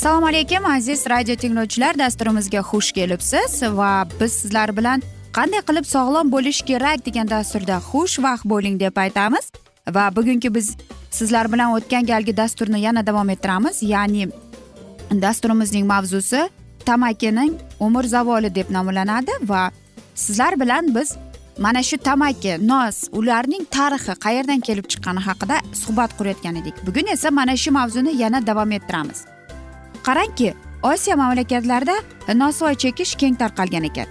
assalomu alaykum aziz radio tinglovchilar. Dasturimizga xush kelibsiz va biz sizlar bilan qanday qilib sog'lom bo'lish kerak degan dasturda xushvaqt bo'ling deb aytamiz. Va bugungi biz sizlar bilan o'tgan galgi dasturni yana davom ettiramiz. Ya'ni dasturimizning mavzusi tamakining umr zavoli deb nomlanadi va sizlar bilan biz mana shu tamaki nos ularning tarixi qayerdan kelib chiqqani haqida suhbat qurayotgan edik. Bugun esa mana shu mavzuni yana davom ettiramiz. Qarangki osiyo mamlakatlarida nosvoy chekish keng tarqalgan ekan.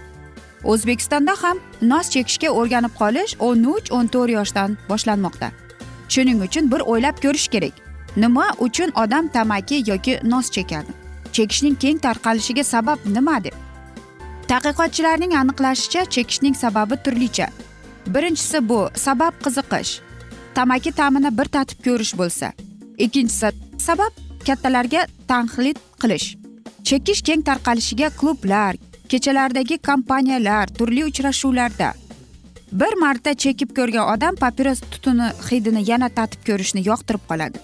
O'zbekistonda ham nos chekishga o'rganib qolish o'n uch o'n to'rt yoshdan boshlanmoqda. Shuning uchun bir o'ylab ko'rish kerak nima uchun odam tamaki yoki nos chekadi chekishning keng tarqalishiga sabab nima deb? Tadqiqotchilarning aniqlashicha chekishning sababi turlicha. Birinchisi bu sabab qiziqish. Tamaki ta'mini bir tatib ko'rish bo'lsa. Ikkinchisi sabab kattalarga tanqid qilish. Chekish keng tarqalishiga klublar kechalardagi kompaniyalar turli uchrashuvlarda. Bir marta chekib ko'rgan odam papiros tutuni hidini yana tatib ko'rishni yoqtirib qoladi.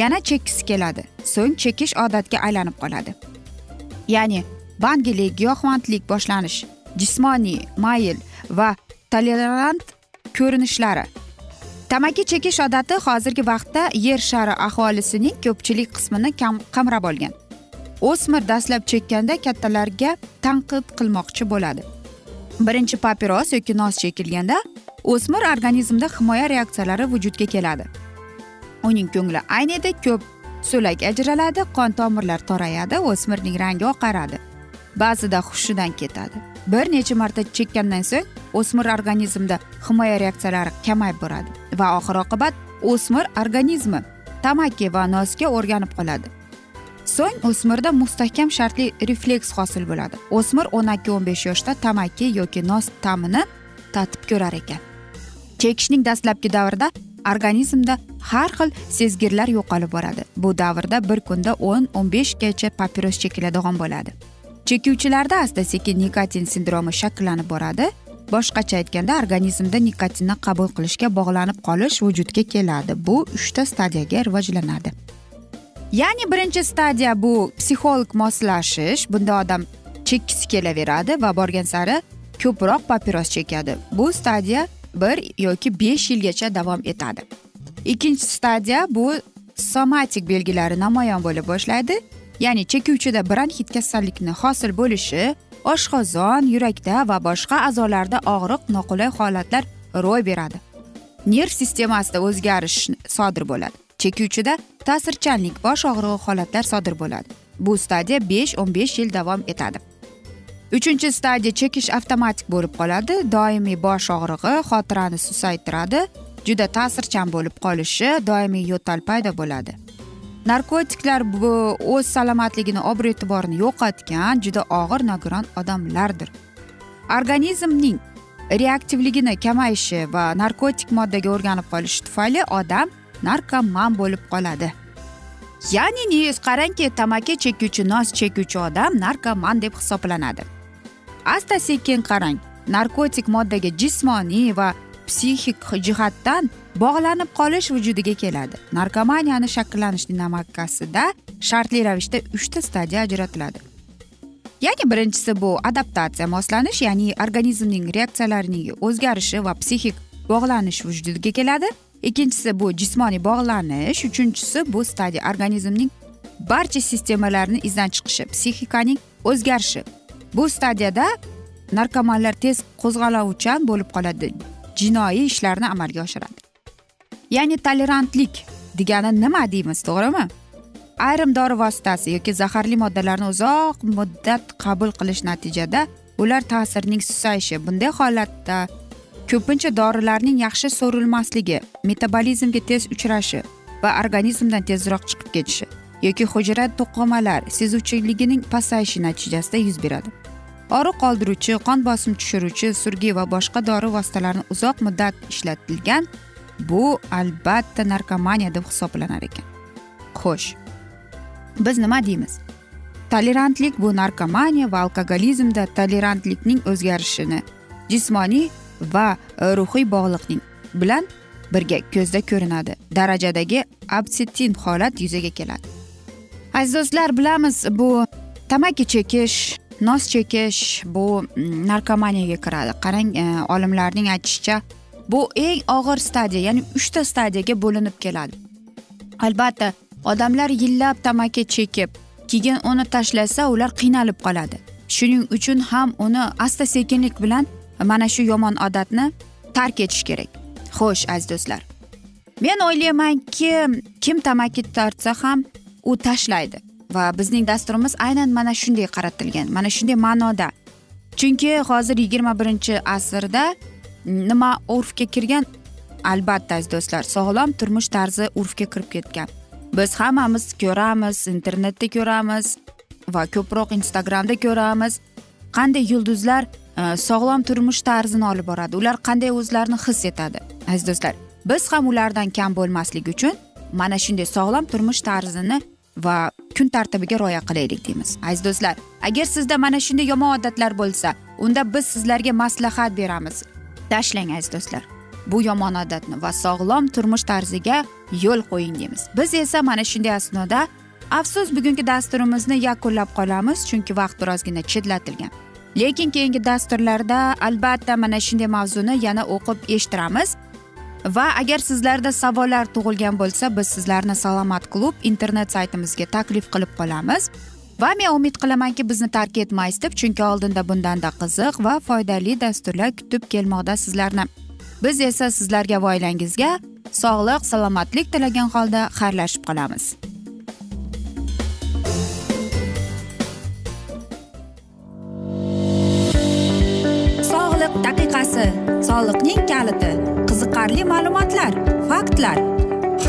Yana chekkisi keladi. So'ng chekish odatga aylanib qoladi. Ya'ni bangilik giyohvandlik boshlanish jismoniy mayl va tolerant ko'rinishlari. Tamaki chekish odati hozirgi vaqtda yer shari aholisining ko'pchilik qismini qamrab olgan. O'smir dastlab chekkanda kattalarga tanqid qilmoqchi bo'ladi. Birinchi papiros yoki nos chekilganda o'smir organizmida himoya reaksiyalari vujudga keladi. Uning ko'ngli ayniydi ko'p so'lak ajraladi qon tomirlar torayadi o'smirning rangi oqaradi. Ba'zida hushidan ketadi. Bir necha marta chekkandan so'ng o'smir organizmida himoya reaksiyalari kamayib boradi va oxir oqibat o'smir organizmi tamaki va nosga o'rganib qoladi. So'ng o'smirda mustahkam shartli refleks hosil bo'ladi. O'smir o'n ikki o'n besh yoshda tamaki yoki nos ta'mini tatib ko'rar ekan. Chekishning dastlabki davrida organizmda har xil sezgirlar yo'qolib boradi. Bu davrda bir kunda o'n o'n beshgacha papiros chekiladigan bo'ladi. Chekuvchilarda asta sekin nikotin sindromi shakllanib boradi. Boshqacha aytganda organizmda nikotinni qabul qilishga bog'lanib qolish vujudga keladi. Bu uchta stadiyaga rivojlanadi. Ya'ni birinchi stadiya bu psixolog moslashish. Bunda odam chekkisi kelaveradi va borgan sari ko'proq papiros chekadi. Bu stadiya bir yoki besh yilgacha davom etadi. Ikkinchi stadiya bu somatik belgilari namoyon bo'la boshlaydi. Ya'ni chekuvchida bronxit kasallikni hosil bo'lishi oshqozon yurakda va boshqa a'zolarda og'riq noqulay holatlar ro'y beradi. Nerv sistemasida o'zgarish sodir bo'ladi. Chekuvchida ta'sirchanlik bosh og'rig'i holatlar sodir bo'ladi. Bu stadiya besh o'n besh yil davom etadi. Uchinchi stadiya chekish avtomatik bo'lib qoladi. Doimiy bosh og'rig'i xotirani susaytiradi. Juda ta'sirchan bo'lib qolishi doimiy yo'tal paydo bo'ladi. Narkotiklar bu o'z salomatligini obro' e'tiborini yo'qotgan juda og'ir nogiron odamlardir. Organizmning reaktivligini kamayishi va narkotik moddaga o'rganib qolishi tufayli odam narkoman bo'lib qoladi. Ya'ni neyiz qarangki tamaki chekuvchi nos chekuvchi odam narkoman deb hisoblanadi. Asta sekin qarang narkotik moddaga jismoniy va psixik jihatdan bog'lanib qolish vujudiga keladi. Narkomaniyani shakllanish dinamikasida shartli ravishda uchta stadiya ajratiladi. Ya'ni birinchisi bu adaptatsiya moslanish ya'ni organizmning reaksiyalarining o'zgarishi va psixik bog'lanish vujudiga keladi. Ikkinchisi bu jismoniy bog'lanish uchinchisi bu stadiya organizmning barcha sistemalarni izdan chiqishi psixikaning o'zgarishi. Bu stadiyada narkomanlar tez qo'zg'alovchan bo'lib qoladi jinoiy ishlarni amalga oshiradi. Ya'ni tolerantlik degani nima deymiz to'g'rimi? Ayrim dori vositasi yoki zaharli moddalarni uzoq muddat qabul qilish natijada ular ta'sirining susayishi bunday holatda ko'pincha dorilarning yaxshi so'rilmasligi metabolizmga tez uchrashi va organizmdan tezroq chiqib ketishi yoki hujra to'qimalar sezuvchiligining pasayishi natijasida yuz beradi. Og'riq qoldiruvchi qon bosim tushiruvchi surgi va boshqa dori vositalarini uzoq muddat ishlatilgan bu albatta narkomaniya deb hisoblanar ekan. Xo'sh biz nima deymiz? Tolerantlik bu narkomaniya va alkogolizmda tolerantlikning o'zgarishini jismoniy va ruhiy bog'liqlik bilan birga ko'zda ko'rinadi. Darajadagi absetin holat yuzaga keladi. Aziz do'stlar bilamiz bu tamaki chekish nos chekish bu mm, narkomaniyaga kiradi. Qarang e, olimlarning aytishicha bu eng og'ir stadiya ya'ni uchta stadiyaga bo'linib keladi. Albatta odamlar yillab tamaki chekib keyin uni tashlasa ular qiynalib qoladi. Shuning uchun ham uni asta sekinlik bilan mana shu yomon odatni tark etish kerak. Xo'sh aziz do'stlar. Men o'ylaymanki kim tamaki tortsa ham u tashlaydi va bizning dasturimiz aynan mana shunday qaratilgan mana shunday ma'noda. Chunki hozir yigirma birinchi asrda nima urfga kirgan? Albatta aziz do'stlar sog'lom turmush tarzi urfga kirib ketgan. Biz hammamiz ko'ramiz internetda ko'ramiz va ko'proq instagramda ko'ramiz. Qanday yulduzlar e, sog'lom turmush tarzini olib boradi? Ular qanday o'zlarini his etadi? Aziz do'stlar biz ham ulardan kam bo'lmaslik uchun mana shunday sog'lom turmush tarzini va kun tartibiga rioya qilaylik deymiz. Aziz do'stlar agar sizda mana shunday yomon odatlar bo'lsa unda biz sizlarga maslahat beramiz. Tashlang aziz do'stlar. Bu yomon odatni va sog'lom turmush tarziga yo'l qo'ying deymiz. Biz esa mana shunday asnoda afsus bugungi dasturimizni yakunlab qolamiz chunki vaqt birozgina chetlatilgan. Lekin keyingi dasturlarda albatta mana shunday mavzuni yana o'qib eshittiramiz. Va agar sizlarda savollar tug'ilgan bo'lsa biz sizlarni salomat klub internet saytimizga taklif qilib qolamiz. Va men umid qilamanki bizni tark etmaysiz deb chunki oldinda bundanda qiziq va foydali dasturlar kutib kelmoqda sizlarni. Biz esa sizlarga va oilangizga sog'lik salomatlik tilagan holda xayrlashib qolamiz. Sog'liq daqiqasi soliqning kaliti qiziqarli ma'lumotlar faktlar.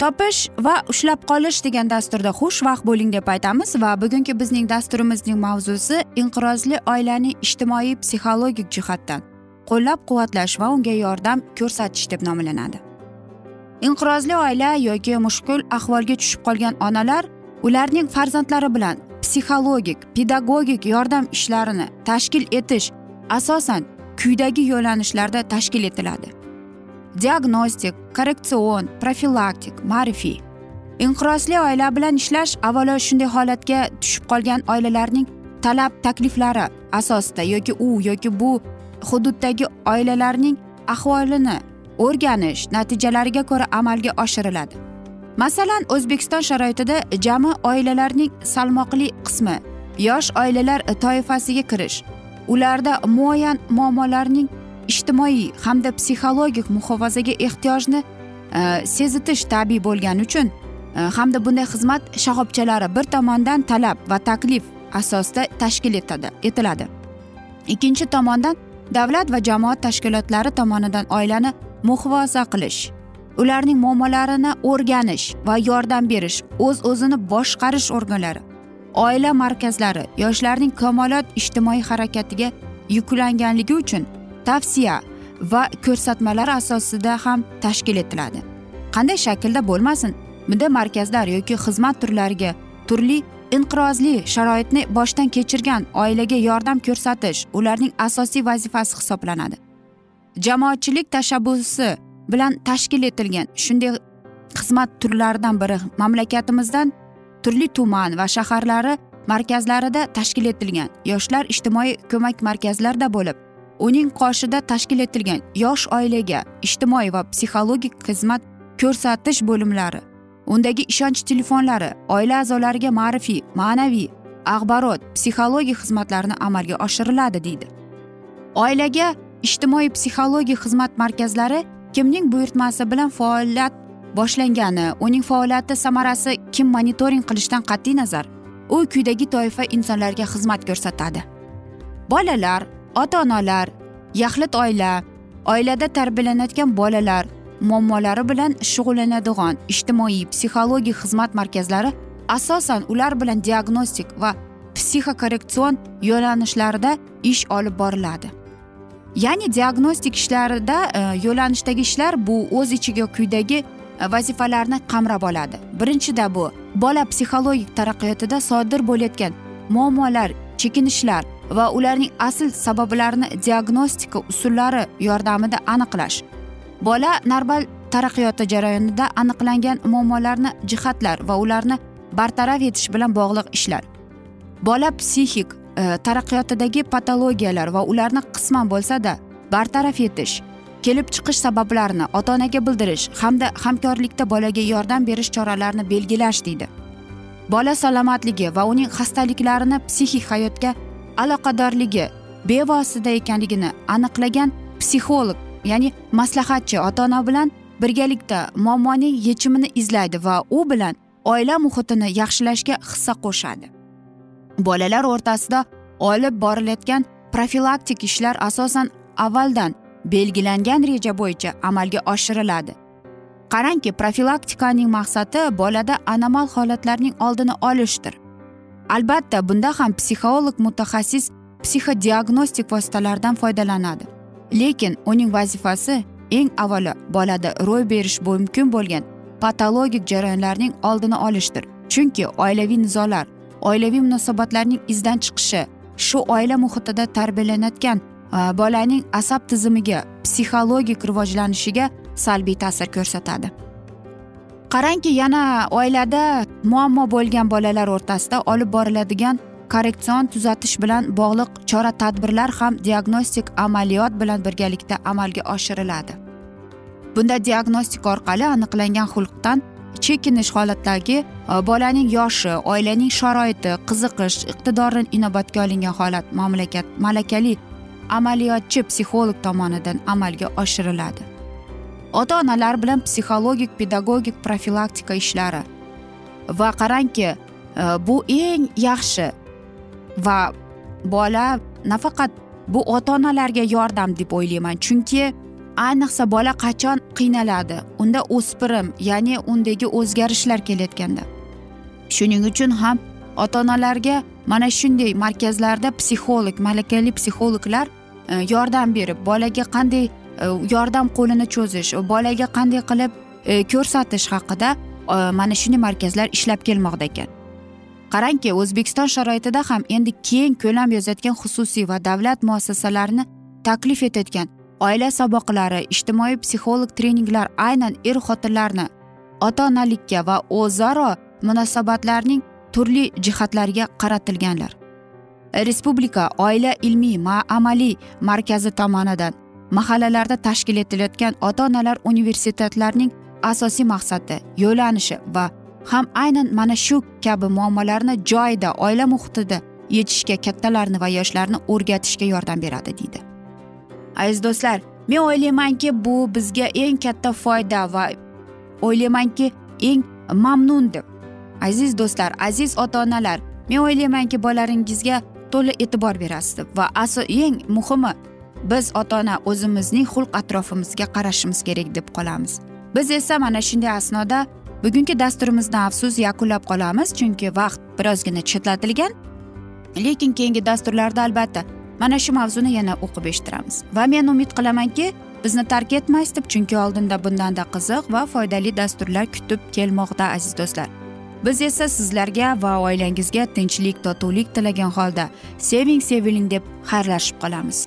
Topish va ushlab qolish degan dasturda xushvaqt bo'ling deb aytamiz va bugungi bizning dasturimizning mavzusi inqirozli oilani ijtimoiy psixologik jihatdan qo'llab quvvatlash va unga yordam ko'rsatish deb nomlanadi. Inqirozli oila yoki mushkul ahvolga tushib qolgan onalar ularning farzandlari bilan psixologik pedagogik yordam ishlarini tashkil etish asosan quyidagi yo'nalishlarda tashkil etiladi. Diagnostik korreksion profilaktik ma'rifiy. Inqirozli oila bilan ishlash avvalo shunday holatga tushib qolgan oilalarning talab takliflari asosida yoki u yoki bu hududdagi oilalarning ahvolini o'rganish natijalariga ko'ra amalga oshiriladi. Masalan o'zbekiston sharoitida jami oilalarning salmoqli qismi yosh oilalar toifasiga kirish ularda muayyan muammolarning ijtimoiy hamda psixologik muhofazaga ehtiyojni e, sezitish tabiiy bo'lgani uchun e, hamda bunday xizmat shoxobchalari bir tomondan talab va taklif asosida tashkil etadi etiladi. Ikkinchi tomondan davlat va jamoat tashkilotlari tomonidan oilani muhofaza qilish ularning muammolarini o'rganish va yordam berish o'z o'zini boshqarish organlari oila markazlari yoshlarning kamolot ijtimoiy harakatiga yuklanganligi uchun tavsiya va ko'rsatmalar asosida ham tashkil etiladi. Qanday shaklda bo'lmasin bunda markazlar yoki xizmat turlariga turli inqirozli sharoitni boshdan kechirgan oilaga yordam ko'rsatish ularning asosiy vazifasi hisoblanadi. Jamoatchilik tashabbusi bilan tashkil etilgan shunday xizmat turlaridan biri mamlakatimizdan turli tuman va shaharlari markazlarida tashkil etilgan yoshlar ijtimoiy ko'mak markazlarida bo'lib uning qoshida tashkil etilgan yosh oilaga ijtimoiy va psixologik xizmat ko'rsatish bo'limlari undagi ishonch telefonlari oila a'zolariga ma'rifiy ma'naviy axborot psixologik xizmatlarni amalga oshiriladi deydi. Oilaga ijtimoiy psixologik xizmat markazlari kimning buyurtmasi bilan faoliyat boshlangani uning faoliyati samarasi kim monitoring qilishdan qat'iy nazar u quyidagi toifa insonlarga xizmat ko'rsatadi. Bolalar ota onalar yaxlit oila oilada tarbiyalanayotgan bolalar muammolari bilan shug'ullanadigan ijtimoiy psixologik xizmat markazlari asosan ular bilan diagnostik va psixokorrektsion yo'nalishlarida ish olib boriladi. Ya'ni diagnostik ishlarida e, yo'nalishdagi ishlar bu o'z ichiga quyidagi e, vazifalarni qamrab oladi. Birinchida bu bola psixologik taraqqiyotida sodir bo'layotgan muammolar chekinishlar va ularning asl sabablarini diagnostika usullari yordamida aniqlash. Bola normal taraqqiyoti jarayonida aniqlangan muammolarni jihatlar va ularni bartaraf etish bilan bog'liq ishlar. Bola psixik e, taraqqiyotidagi patologiyalar va ularni qisman bo'lsada bartaraf etish kelib chiqish sabablarini ota onaga bildirish hamda hamkorlikda bolaga yordam berish choralarini belgilash deydi. Bola salomatligi va uning xastaliklarini psixik hayotga aloqadorligi bevosita ekanligini aniqlagan psixolog ya'ni maslahatchi ota ona bilan birgalikda muammoning yechimini izlaydi va u bilan oila muhitini yaxshilashga hissa qo'shadi. Bolalar o'rtasida olib borilayotgan profilaktik ishlar asosan avvaldan belgilangan reja bo'yicha amalga oshiriladi. Qarangki profilaktikaning maqsadi bolada anomal holatlarning oldini olishdir. Albatta bunda ham psixolog mutaxassis psixodiagnostik vositalardan foydalanadi. Lekin uning vazifasi eng avvalo bolada ro'y berish mumkin bo'lgan patologik jarayonlarning oldini olishdir. Chunki oilaviy nizolar oilaviy munosabatlarning izdan chiqishi shu oila muhitida tarbiyalanayotgan e, bolaning asab tizimiga psixologik rivojlanishiga salbiy ta'sir ko'rsatadi. Qarangki yana oilada muammo bo'lgan bolalar o'rtasida olib boriladigan korreksion tuzatish bilan bog'liq chora tadbirlar ham diagnostik amaliyot bilan birgalikda amalga oshiriladi. Bunda diagnostika orqali aniqlangan xulqdan chekinish holatdagi e, bolaning yoshi oilaning sharoiti qiziqish iqtidori inobatga olingan holat mamlakat malakali amaliyotchi psixolog tomonidan amalga oshiriladi. Ota onalar bilan psixologik pedagogik profilaktika ishlari. Va qarangki e, bu eng yaxshi. Va bola nafaqat bu ota onalarga yordam deb o'ylayman chunki ayniqsa bola qachon qiynaladi? Unda o'spirim ya'ni undagi o'zgarishlar kelayotganda. Shuning uchun ham ota onalarga mana shunday markazlarda psixolog malakali psixologlar e, yordam berib bolaga qanday E, yordam qo'lini cho'zish bolaga qanday qilib e, ko'rsatish haqida e, mana shunday markazlar ishlab kelmoqda ekan. Qarangki o'zbekiston sharoitida ham endi keng ko'lam yozayotgan xususiy va davlat muassasalarini taklif etayotgan oila saboqlari ijtimoiy psixolog treninglar aynan er xotinlarni ota onalikka va o'zaro munosabatlarning turli jihatlariga qaratilganlar. Respublika oila ilmiy ma amaliy markazi tomonidan mahallalarda tashkil etilayotgan ota onalar universitetlarining asosiy maqsadi yo'lanishi va ham aynan mana shu kabi muammolarni joyida oila muhitida yechishga kattalarni va yoshlarni o'rgatishga yordam beradi deydi. Aziz do'stlar men o'ylaymanki bu bizga eng katta foyda va o'ylaymanki eng mamnun deb. Aziz do'stlar aziz ota onalar men o'ylaymanki bolalaringizga to'la e'tibor berasiz deb va eng muhimi biz ota ona o'zimizning xulq atrofimizga qarashimiz kerak deb qolamiz. Biz esa mana shunday asnoda bugungi dasturimizni afsus yakunlab qolamiz chunki vaqt birozgina chetlatilgan. Lekin keyingi dasturlarda albatta mana shu mavzuni yana o'qib eshittiramiz. Va men umid qilamanki bizni tark etmaysiz deb chunki oldinda bundanda qiziq va foydali dasturlar kutib kelmoqda aziz do'stlar. Biz esa sizlarga va oilangizga tinchlik totuvlik tilagan holda seving seviling deb xayrlashib qolamiz.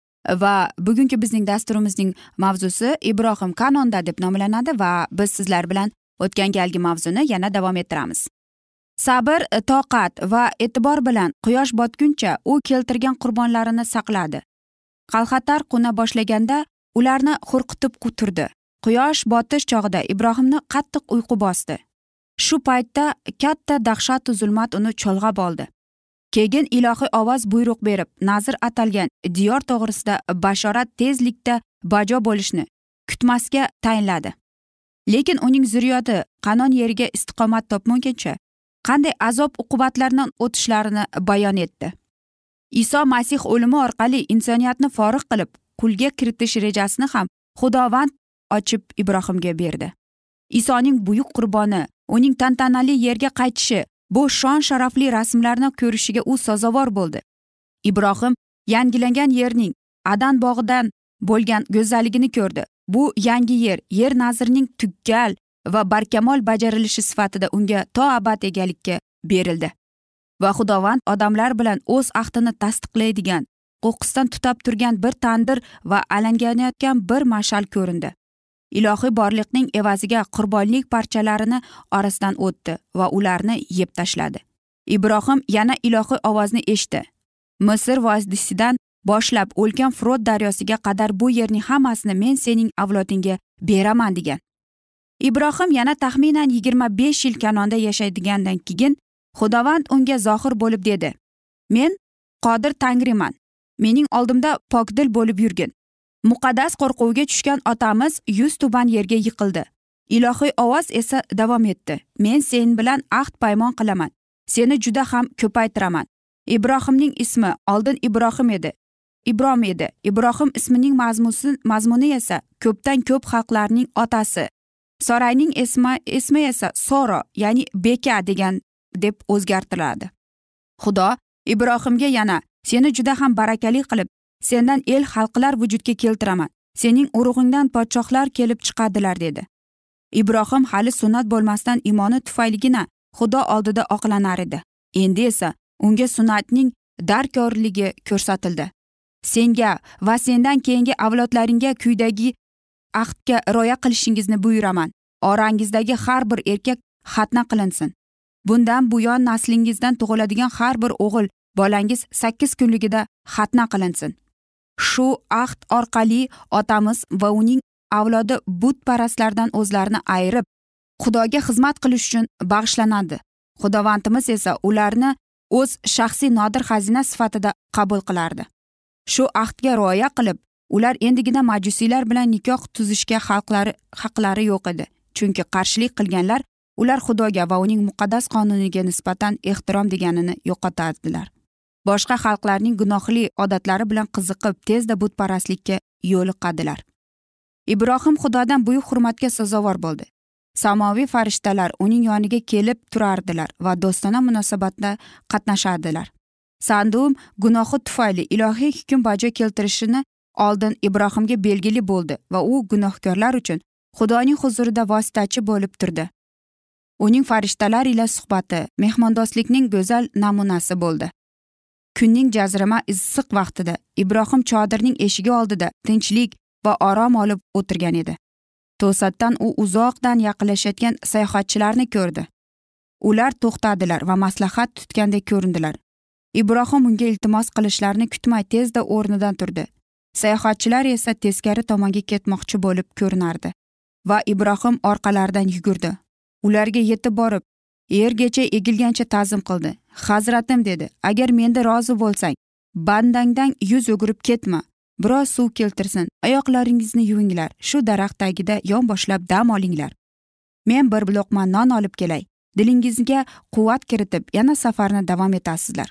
Va bugungi bizning dasturimizning mavzusi ibrohim kanonda deb nomlanadi va biz sizlar bilan o'tgan galgi mavzuni yana davom ettiramiz. Sabr toqat va e'tibor bilan quyosh botguncha u keltirgan qurbonlarini saqladi. Qalxatar qo'na boshlaganda ularni qo'rqitib turdi quyosh botish chog'ida ibrohimni qattiq uyqu bosdi. Shu paytda katta dahshatu zulmat uni cholg'ab oldi. Keyin ilohiy ovoz buyruq berib nazr atalgan diyor to'g'risida bashorat tezlikda bajo bo'lishni kutmasga tayinladi. Lekin uning zurriyoti qanon yeriga istiqomat topmaguncha qanday azob uqubatlardan o'tishlarini bayon etdi. Iso masih o'limi orqali insoniyatni forig' qilib qulga kiritish rejasini ham xudovand ochib ibrohimga berdi. Isoning buyuk qurboni uning tantanali yerga qaytishi bu shon sharafli rasmlarni ko'rishiga u sazovor bo'ldi. Ibrohim yangilangan yerning adan bog'idan bo'lgan go'zalligini ko'rdi. Bu yangi yer yer nazrining tugal va barkamol bajarilishi sifatida unga to abad egalikka berildi. Va xudovand odamlar bilan o'z ahdini tasdiqlaydigan qo'qqisdan tutab turgan bir tandir va alanganayotgan bir mash'al ko'rindi. Ilohiy borliqning evaziga qurbonlik parchalarini orasidan o'tdi va ularni yeb tashladi. Ibrohim yana ilohiy ovozni eshitdi. Misr vodiysidan boshlab o'lkan frot daryosiga qadar bu yerning hammasini men sening avlodingga beraman degan. Ibrohim yana taxminan yigirma besh yil kanonda yashaydigandan keyin xudovand unga zohir bo'lib dedi. Men qodir tangriman. Mening oldimda pokdil bo'lib yurgin. Muqaddas qo'rquvga tushgan otamiz yuz tuban yerga yiqildi. Ilohiy ovoz esa davom etdi. Men sen bilan ahd paymon qilaman. Seni juda ham ko'paytiraman. Ibrohimning ismi oldin ibrohim edi. Ibrom edi. Ibrohim ismining mazmusi mazmuni esa ko'pdan ko'p xalqlarning otasi. Sorayning ismi ismi esa soro ya'ni beka degan deb o'zgartiriladi. Xudo ibrohimga yana seni juda ham barakali qilib sendan el xalqlar vujudga keltiraman. Sening urug'ingdan podshohlar kelib chiqadilar dedi. Ibrohim hali sunnat bo'lmasdan imoni tufayligina xudo oldida oqlanar edi. Endi esa unga sunnatning darkorligi ko'rsatildi. Senga va sendan keyingi avlodlaringga quyidagi ahdga rioya qilishingizni buyuraman. Orangizdagi har bir erkak xatna qilinsin. Bundan buyon naslingizdan tug'iladigan har bir o'g'il bolangiz sakkiz kunligida xatna qilinsin. Shu ahd orqali otamiz va uning avlodi butparastlardan o'zlarini ayirib xudoga xizmat qilish uchun bag'ishlanadi. Xudovandimiz esa ularni o'z shaxsiy nodir xazina sifatida qabul qilardi. Shu ahdga rioya qilib ular endigina majusiylar bilan nikoh tuzishga xalqlari haqlari yo'q edi. Chunki qarshilik qilganlar ular xudoga va uning muqaddas qonuniga nisbatan ehtirom deganini yo'qotadilar. Boshqa xalqlarning gunohli odatlari bilan qiziqib tezda butparastlikka yo'liqadilar ibrohim xudodan buyuk hurmatga sazovor bo'ldi. Samoviy farishtalar uning yoniga kelib turardilar va do'stona munosabatda qatnashardilar. Sandum gunohi tufayli ilohiy hukm bajo keltirishini oldin ibrohimga belgili bo'ldi va u gunohkorlar uchun xudoning huzurida vositachi bo'lib turdi. Uning farishtalar ila suhbati mehmondoslikning go'zal namunasi bo'ldi. Kunning jazirama issiq vaqtida ibrohim chodirning eshigi oldida tinchlik va orom olib o'tirgan edi. To'satdan u uzoqdan yaqinlashayotgan sayohatchilarni ko'rdi. Ular to'xtadilar va maslahat tutgandek ko'rindilar. Ibrohim unga iltimos qilishlarini kutmay tezda o'rnidan turdi. Sayohatchilar esa teskari tomonga ketmoqchi bo'lib ko'rinardi va ibrohim orqalaridan yugurdi. Ularga yetib borib yergacha egilgancha ta'zim qildi. Hazratim dedi agar menda rozi bo'lsang bandangdan yuz o'girib ketma. Biroz suv keltirsin oyoqlaringizni yuvinglar. Shu daraxt tagida yonboshlab dam olinglar. Men bir buloqma non olib kelay. Dilingizga quvvat kiritib yana safarni davom etasizlar.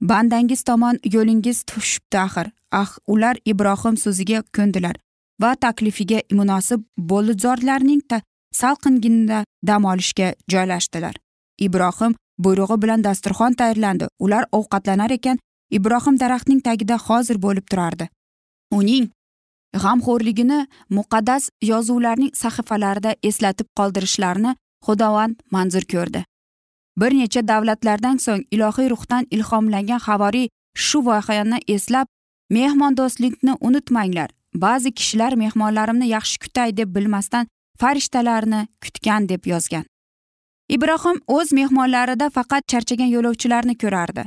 Bandangiz tomon yo'lingiz tushibdi axir. Ah ular ibrohim so'ziga ko'ndilar va taklifiga munosib bo'lizorlarning salqinginda dam olishga joylashdilar. Ibrohim buyrug'i bilan dasturxon tayyorlandi. Ular ovqatlanar ekan ibrohim daraxtning tagida hozir bo'lib turardi. Uning g'amxo'rligini muqaddas yozuvlarning sahifalarida eslatib qoldirishlarini xudovand manzur ko'rdi. Bir necha davlatlardan so'ng ilohiy ruhdan ilhomlangan havoriy shu voqeani eslab mehmondo'stlikni unutmanglar ba'zi kishilar mehmonlarimni yaxshi kutay deb bilmasdan farishtalarni kutgan deb yozgan. Ibrohim o'z mehmonlarida faqat charchagan yo'lovchilarni ko'rardi.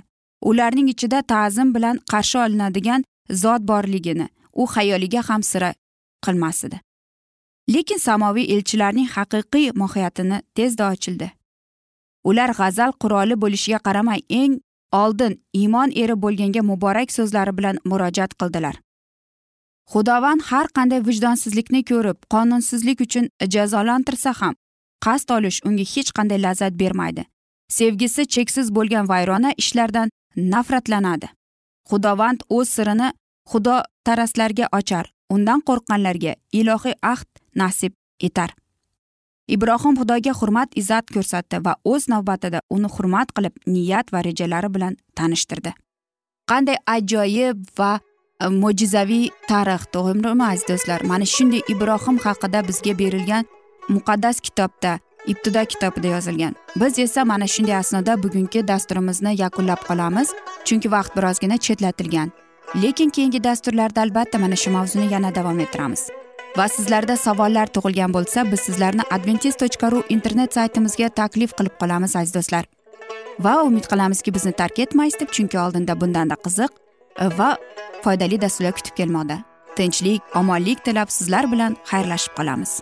Ularning ichida ta'zim bilan qarshi olinadigan zot borligini u xayoliga ham sira qilmas edi lekin samoviy elchilarning haqiqiy mohiyatini tezda ochildi. Ular g'azal quroli bo'lishiga qaramay eng oldin iymon eri bo'lganga muborak so'zlari bilan murojaat qildilar. Xudovand har qanday vijdonsizlikni ko'rib qonunsizlik uchun jazolantirsa ham qasd olish unga hech qanday lazzat bermaydi. Sevgisi cheksiz bo'lgan vayrona ishlardan nafratlanadi. Xudovand o'z sirini xudo taraslarga ochar undan qo'rqqanlarga ilohiy ahd nasib etar. Ibrohim xudoga hurmat izzat ko'rsatdi va o'z navbatida uni hurmat qilib niyat va rejalari bilan tanishtirdi. Qanday ajoyib va e, mo'jizaviy tarix to'g'rimi aziz do'stlar? Mana shunday ibrohim haqida bizga berilgan muqaddas kitobda ibtido kitobida yozilgan. Biz esa mana shunday asnoda bugungi dasturimizni yakunlab qolamiz chunki vaqt birozgina chetlatilgan. Lekin keyingi dasturlarda albatta mana shu mavzuni yana davom ettiramiz. Va sizlarda savollar tug'ilgan bo'lsa biz sizlarni adventis tochka ru internet saytimizga taklif qilib qolamiz aziz do'stlar. Va umid qilamizki bizni tark etmaysiz deb chunki oldinda bundanda qiziq e, va foydali dasturlar kutib kelmoqda. Tinchlik omonlik tilab sizlar bilan xayrlashib qolamiz.